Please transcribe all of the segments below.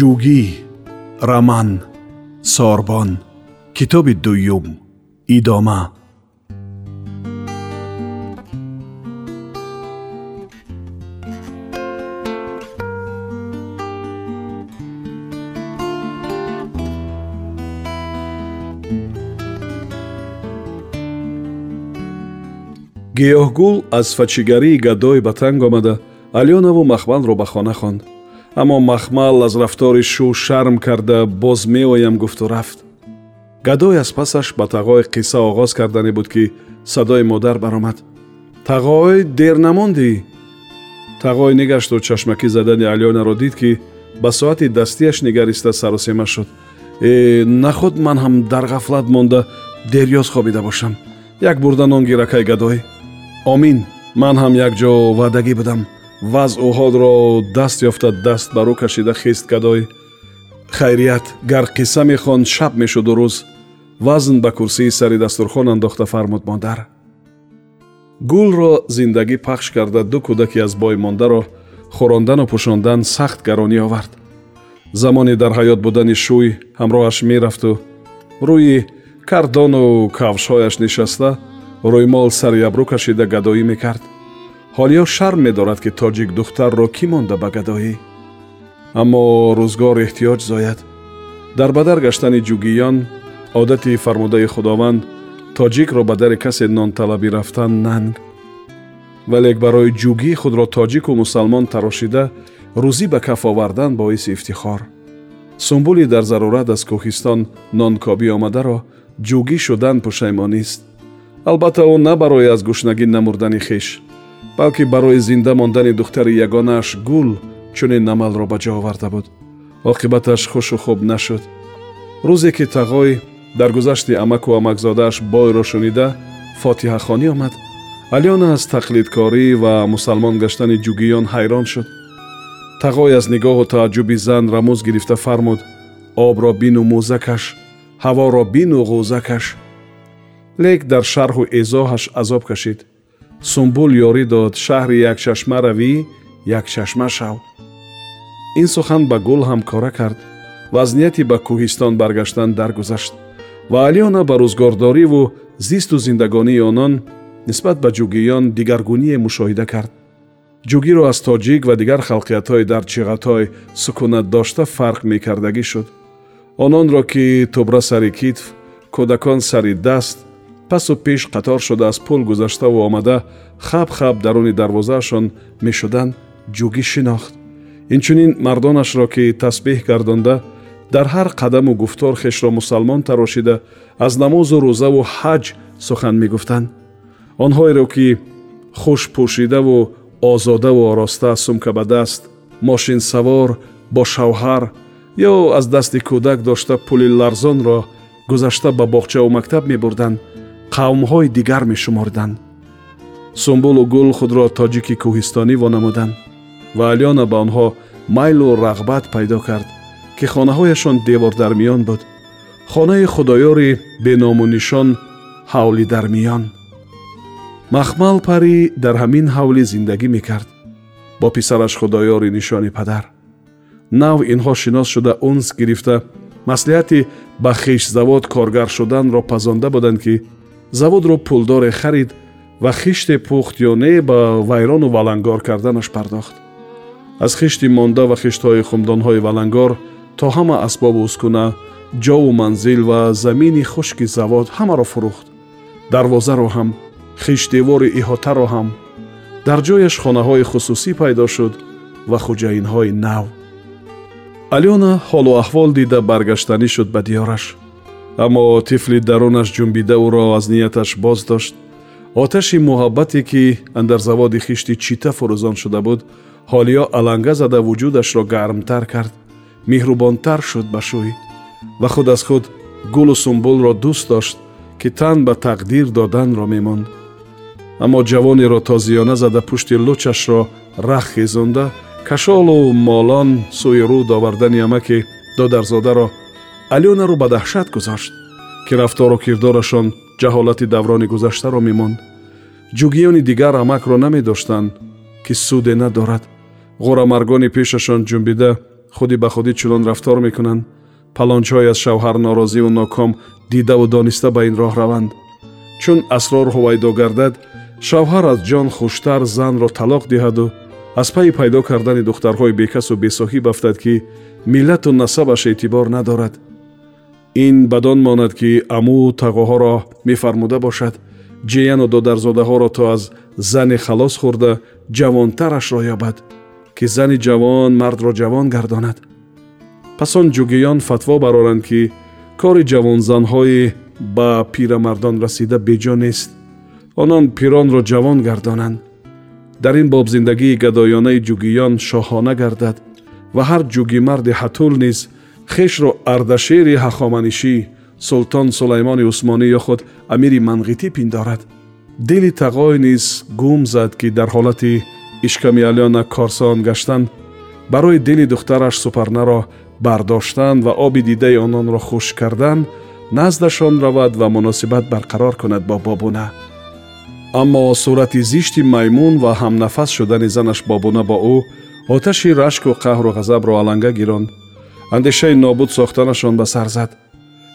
ҷугӣ раман сорбон китоби дуюм идома. Гиёҳгул аз фачигарии гадой ба танг омада алёнаву махмалро ба хона хонд аммо махмал аз рафтори шу шарм карда боз меоям гуфту рафт. Гадой аз пасаш ба тағой қисса оғоз кардане буд ки садои модар баромад. Тағой дер намондӣ тағой нигашту чашмакӣ задани алёнаро дид ки ба соати дастиаш нигариста сарусема шуд. Э нахуд ман ҳам дар ғафлат монда дерёз хобида бошам. Як бурда нон гиракай гадой омин. Ман ҳам як ҷо ваъдагӣ будам вазъу ҳолро даст ёфта даст ба рӯ кашида хист гадой хайрият гар қисса мехонд шаб мешуду рӯз. Вазн ба курсии сари дастурхон андохта фармуд модар гулро зиндагӣ пахш карда ду кӯдаки аз бой мондаро хӯрондану пӯшондан сахт гаронӣ овард. Замоне дар ҳаёт будани шӯй ҳамроҳаш мерафту. Рӯи кардону кавшҳояш нишаста рӯймол сари абрӯ кашида гадоӣ мекард ҳолиё шарм медорад ки тоҷик духтарро кӣ монда ба гадоӣ аммо рӯзгор эҳтиёҷ зояд. Дар бадар гаштани ҷугиён одати фармудаи худованд тоҷикро ба дари касе нонталабӣ рафтан нанг вале барои ҷугӣ худро тоҷику мусалмон тарошида рӯзӣ ба каф овардан боиси ифтихор. Сумбули дар зарурат аз кӯҳистон нонкобӣ омадаро ҷугӣ шудан пушаймонист албатта ӯ на барои аз гушнагӣ намурдани хиш балки барои зинда мондани духтари ягонааш гул чунин амалро ба ҷо оварда буд. Оқибаташ хушу хуб нашуд. Рӯзе ки тағой дар гузашти амаку амакзодааш бойро шунида фотиҳахонӣ омад. Алёна аз тақлидкорӣ ва мусалмон гаштани ҷугиён ҳайрон шуд. Тағой аз нигоҳу тааҷҷуби зан рамӯз гирифта фармуд. Обро бину мӯза каш ҳаворо бину ғӯза каш лек дар шарҳу эзоҳаш азоб кашид сумбул ёрӣ дод шаҳри якчашма равӣ якчашма шав. Ин сухан ба гул ҳам кора кард вазнияти ба кӯҳистон баргаштан даргузашт. Ва алёна ба рӯзгордориву зисту зиндагонии онон нисбат ба ҷугиён дигаргуние мушоҳида кард. Ҷугиро аз тоҷик ва дигар халқиятҳои дар чиғатой сукунат дошта фарқ мекардагӣ шуд. Ононро ки тӯбра сари китф кӯдакон сари даст пасу пеш қатор шуда аз пул гузаштаву омада хаб хаб даруни дарвозаашон мешуданд ҷугӣ шинохт. Инчунин мардонашро ки тасбеҳ гардонда дар ҳар қадаму гуфтор хешро мусалмон тарошида аз намозу рӯзаву ҳаҷ сухан мегуфтанд. Онҳоеро ки хуш пӯшидаву озодаву ороста сумка ба даст мошинсавор бо шавҳар ё аз дасти кӯдак дошта пули ларзонро гузашта ба боғчаву мактаб мебурданд қавмҳои дигар мешуморданд сумбулу гул худро тоҷики кӯҳистонӣ вонамуданд ва алёна ба онҳо майлу рағбат пайдо кард ки хонаҳояшон девордармиён буд. Хонаи худоёри беному нишон ҳавли дармиён махмал парӣ дар ҳамин ҳавлӣ зиндагӣ мекард бо писараш худоёри нишони падар. Нав инҳо шинос шуда унс гирифта. Маслиҳати ба хишзавод коргар шуданро пазонда буданд ки заводро пулдоре харид ва хиште пухт ё не ба вайрону валангор карданаш пардохт. Аз хишти монда ва хиштҳои хумдонҳои валангор то ҳама асбобу ускуна ҷову манзил ва замини хушки завод ҳамаро фурӯхт. Дарвозаро ҳам хиштдевори иҳотаро ҳам. Дар ҷояш хонаҳои хусусӣ пайдо шуд ва хуҷаинҳои нав. Алёна ҳолу аҳвол дида баргаштанӣ шуд ба диёраш аммо тифли дарунаш ҷунбида ӯро аз нияташ боз дошт оташи муҳаббате ки андар заводи хишти чита фурӯзон шуда буд ҳолиё аланга зада вуҷудашро гармтар кард. Меҳрубонтар шуд ба шӯй ва худ аз худ гулу сумбулро дӯст дошт ки тан ба тақдир доданро мемонд. Аммо ҷавонеро тозиёна зада пушти лучашро рах хезонда кашолу молон сӯи руд овардани амаки додарзодаро алёнаро ба даҳшат гузошт ки рафтору кирдорашон ҷаҳолати даврони гузаштаро мемонд. Ҷугиёни дигар амакро намедоштанд ки суде надорад. Ғурамаргони пешашон ҷунбида худӣ ба худӣ чунон рафтор мекунанд. Палончҳои аз шавҳар норозиву ноком дидаву дониста ба ин роҳ раванд. Чун асрор ҳувайдо гардад шавҳар аз ҷон хуштар занро талоқ диҳаду аз пайи пайдо кардани духтарҳои бекасу бесоҳиб афтад ки миллату насабаш эътибор надорад ин бадон монад ки амӯ тағоҳоро мефармуда бошад. Ҷияну додарзодаҳоро то аз зане халос хӯрда ҷавонтарашро ёбад ки зани ҷавон мардро ҷавон гардонад. Пас он ҷугиён фатво бароранд ки кори ҷавонзанҳои ба пирамардон расида беҷо нест. Онон пиронро ҷавон гардонанд. Дар ин боб зиндагии гадоёнаи ҷугиён шоҳона гардад ва ҳар ҷугимарди ҳатул низ хешро ардашери ҳахоманишӣ султон сулаймони усмонӣ ё худ амири манғитӣ пиндорад. Дили тағой низ гум зад ки дар ҳолати ишками алёна корсон гаштан барои дили духтараш супарнаро бардоштан ва оби дидаи ононро хушк кардан наздашон равад ва муносибат барқарор кунад бо бобуна. Аммо сурати зишти маймун ва ҳамнафас шудани занаш бобуна бо ӯ оташи рашку қаҳру ғазабро аланга гиронд андешаи нобуд сохтанашон ба сар зад.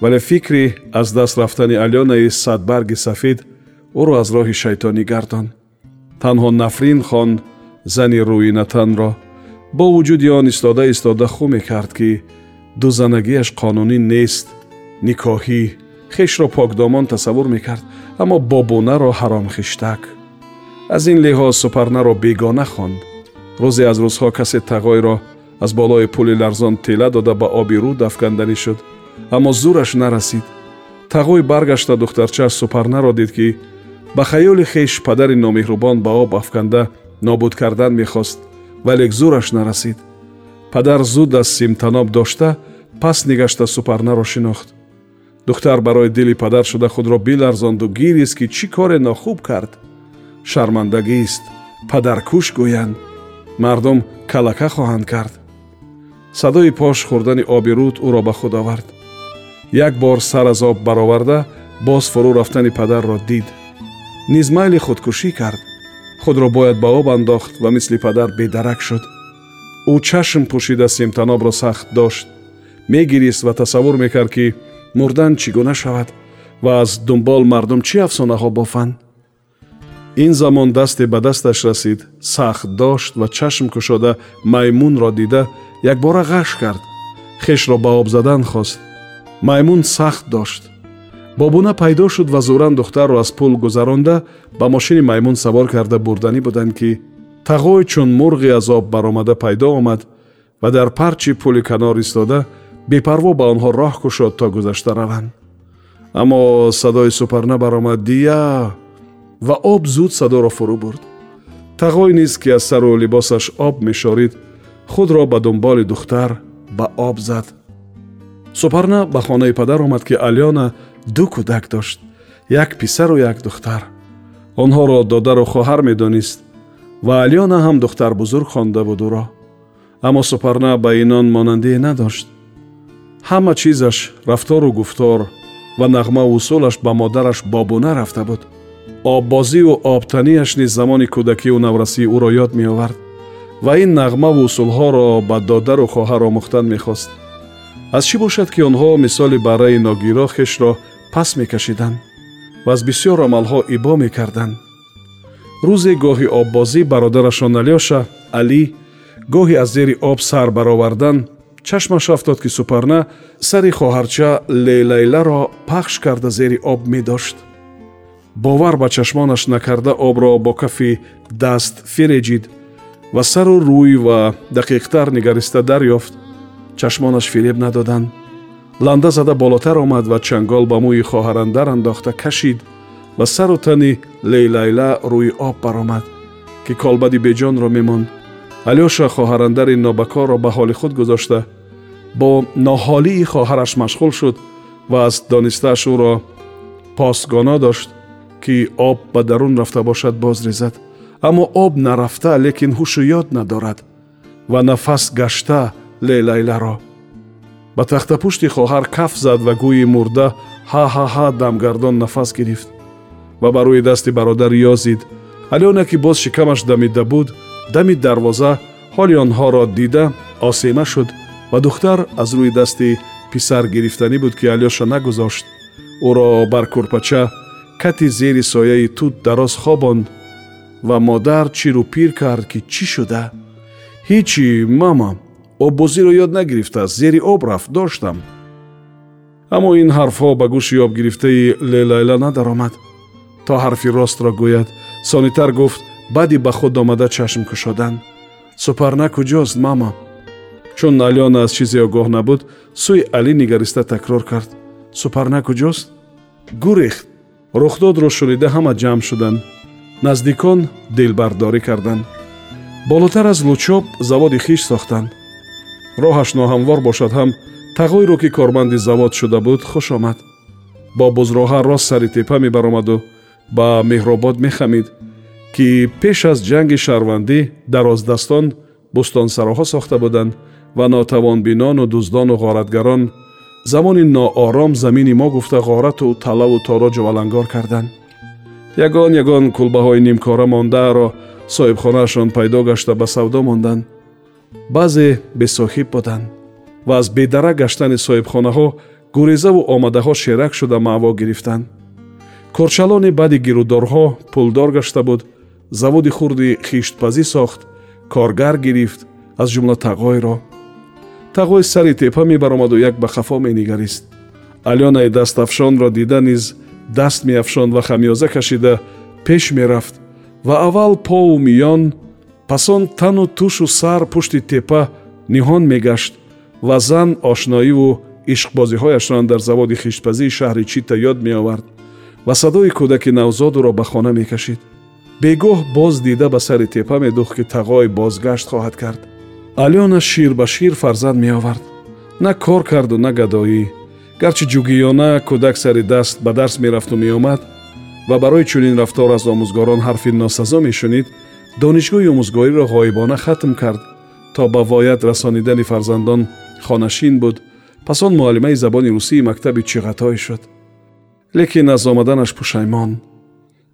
Вале фикри аз даст рафтани алёнаи садбарги сафед ӯро аз роҳи шайтонӣ гардонд танҳо нафрин хон зани рӯинатанро бо вуҷуди он истода истода ху мекард ки дузанагиаш қонунӣ нест никоҳӣ хешро покдомон тасаввур мекард аммо бобунаро ҳаромхиштак аз ин лиҳоз супарнаро бегона хонд рӯзе аз рӯзҳо касе тағойро аз болои пули ларзон тела дода ба оби руд афканданӣ шуд. Аммо зураш нарасид. Тағой баргашта духтарчааш супарнаро дид ки ба хаёли хеш падари номеҳрубон ба об афканда нобуд кардан мехост вале зураш нарасид. Падар зуд аз симтаноб дошта пас нигашта супарнаро шинохт. Духтар барои дили падар шуда худро биларзонду гирист ки чӣ коре нохуб кард? Шармандагист падаркуш гӯянд. Мардум калака хоҳанд кард садои пош хӯрдани оби руд ӯро ба худ овард. Як бор сар аз об бароварда боз фурӯ рафтани падарро дид. Низ майли худкушӣ кард. Худро бояд ба об андохт ва мисли падар бедарак шуд. Ӯ чашм пӯшида симтанобро сахт дошт. Мегирист ва тасаввур мекард ки мурдан чӣ гуна шавад ва аз дунбол мардум чӣ афсонаҳо бофанд ин замон дасте ба дасташ расид сахт дошт ва чашм кушода маймунро дида якбора ғаш кард. Хешро ба об задан хост. Маймун сахт дошт. Бобуна пайдо шуд ва зуран духтарро аз пул гузаронда ба мошини маймун савор карда бурданӣ буданд ки тағой чун мурғи аз об баромада пайдо омад ва дар парчи пули канор истода бепарво ба онҳо роҳ кушод то гузашта раванд. Аммо садои супарна баромад дия ва об зуд садоро фурӯ бурд. Тағой низ ки аз сару либосаш об мешорид худро ба дунболи духтар ба об зад. Супарна ба хонаи падар омад ки алёна ду кӯдак дошт як писару як духтар. Онҳоро додару хоҳар медонист ва алёна ҳам духтарбузург хонда буд ӯро аммо супарна ба инон монандие надошт. Ҳама чизаш рафтору гуфтор ва нағмаву усулаш ба модараш бобуна рафта буд оббозиву обтаниаш низ замони кӯдакиву наврасӣ ӯро ёд меовард ва ин нағмаву усулҳоро ба додару хоҳар омӯхтан мехост. Аз чӣ бошад ки онҳо мисоли барраи ногиро хешро пас мекашиданд ва аз бисёр амалҳо ибо мекарданд? Рӯзе гоҳи оббозӣ бародарашон алёша алӣ гоҳи аз зери об сар баровардан чашмаш афтод ки супарна сари хоҳарча лелайларо пахш карда зери об медошт бовар ба чашмонаш накарда обро бо кафи даст фиреҷид ва сару рӯй ва дақиқтар нигариста дарёфт. Чашмонаш фиреб надоданд. Ланда зада болотар омад ва чангол ба мӯи хоҳарандар андохта кашид ва сару тани лейлайла рӯи об баромад ки колбади беҷонро мемонд. Алёша хоҳарандари нобакорро ба ҳоли худ гузошта. Бо ноҳолии хоҳараш машғул шуд ва аз донистааш ӯро постгоно дошт ки об ба дарун рафта бошад бозрезад аммо об нарафта лекин ҳушу ёд надорад ва нафас гашта лелайларо ба тахтапушти хоҳар каф зад ва гӯи мурда ҳа-ҳа-ҳа дамгардон нафас гирифт ва ба рӯи дасти бародар ёзид. Алёна ки боз шикамаш дамида буд дами дарвоза ҳоли онҳоро дида осема шуд ва духтар аз рӯи дасти писар гирифтанӣ буд ки алёша нагузошт. Ӯро бар курпача кати зери сояи тут дароз хобонд ва модар чиру пир кард ки чӣ шуда? Ҳичӣ мама оббозиро ёд нагирифтааст зери об рафт доштам. Аммо ин ҳарфҳо ба гӯши ёбгирифтаи лелайла надаромад. То ҳарфи ростро гӯяд сонитар гуфт баъди ба худ омада чашм кушодан супарна куҷост мама чун алёна аз чизе огоҳ набуд сӯи алӣ нигариста такрор кард. Супарна куҷост гурехт рухдодро шунида ҳама ҷамъ шуданд наздикон дилбардорӣ карданд. Болотар аз лучоб заводи хиш сохтанд. Роҳаш ноҳамвор бошад ҳам тағойро ки корманди завод шуда буд хуш омад. Бо бузроҳа рост сари тепа мебаромаду ба меҳробод мехамид ки пеш аз ҷанги шаҳрвандӣ дароздастон бӯстонсароҳо сохта буданд ва нотавонбинону дуздону ғоратгарон замони ноором замини мо гуфта ғорату талаву тороҷу алангор карданд. Ягон ягон кулбаҳои нимкора мондааро соҳибхонаашон пайдо гашта ба савдо монданд. Баъзе бесоҳиб буданд ва аз бедара гаштани соҳибхонаҳо гурезаву омадаҳо шерак шуда маъво гирифтанд. Корчалоне баъди гирӯдорҳо пулдор гашта буд заводи хурди хиштпазӣ сохт коргар гирифт аз ҷумла тағойро тағой сари тепа мебаромаду як ба хафо менигарист. Алёнаи дастафшонро дида низ даст меафшонд ва хамёза кашида пеш мерафт ва аввал пову миён пас он тану тушу сар пушти тепа ниҳон мегашт ва зан ошноиву ишқбозиҳояшрон дар заводи хиштпазии шаҳри чита ёд меовард ва садои кӯдаки навзодуро ба хона мекашид. Бегоҳ боз дида ба сари тепа медӯхт ки тағой бозгашт хоҳад кард алёна шир ба шир фарзанд меовард. На кор карду на гадоӣ. Гарчи ҷугиёна кӯдак сари даст ба дарс мерафту меомад ва барои чунин рафтор аз омӯзгорон ҳарфи носазо мешунид донишгоҳи омӯзгориро ғоибона хатм кард то ба воят расонидани фарзандон хонашин буд. Пас он муаллимаи забони русии мактаби чиғатое шуд. Лекин аз омаданаш пушаймон.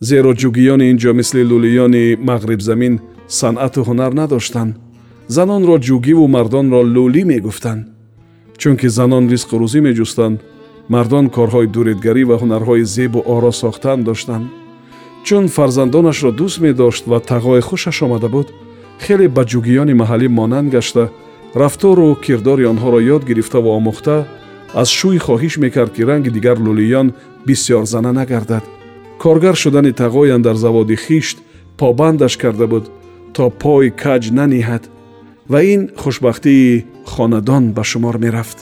Зеро ҷугиёни ин ҷо мисли лӯлиёни мағрибзамин санъату ҳунар надоштанд занонро ҷугиву мардонро лӯлӣ мегуфтанд чунки занон ризқу рӯзӣ меҷустанд мардон корҳои дуредгарӣ ва ҳунарҳои зебу оро сохтан доштанд чун фарзандонашро дӯст медошт ва тағои хушаш омада буд хеле ба ҷугиёни маҳаллӣ монанд гашта рафтору кирдори онҳоро ёд гирифтаву омӯхта аз шӯй хоҳиш мекард ки ранги дигар лӯлиён бисьёрзана нагардад коргар шудани тағоян дар заводи хишт побандаш карда буд то пой каҷ наниҳад ва ин хушбахтии хонадон ба шумор мерафт.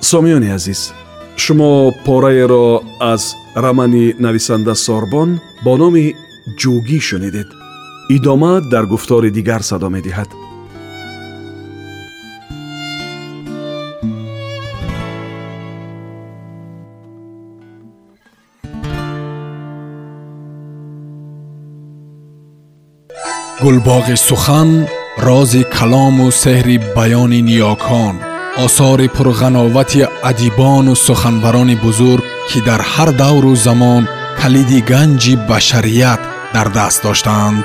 Сомиёни азиз шумо пораеро аз рамани нависанда сорбон бо номи ҷӯгӣ шунидед идома дар гуфтори дигар садо медиҳад. Гулбоғи сухан рози калому сеҳри баёни ниёкон осори пурғановати адибону суханбарони бузург ки дар ҳар давру замон калиди ганҷи башарият дар даст доштаанд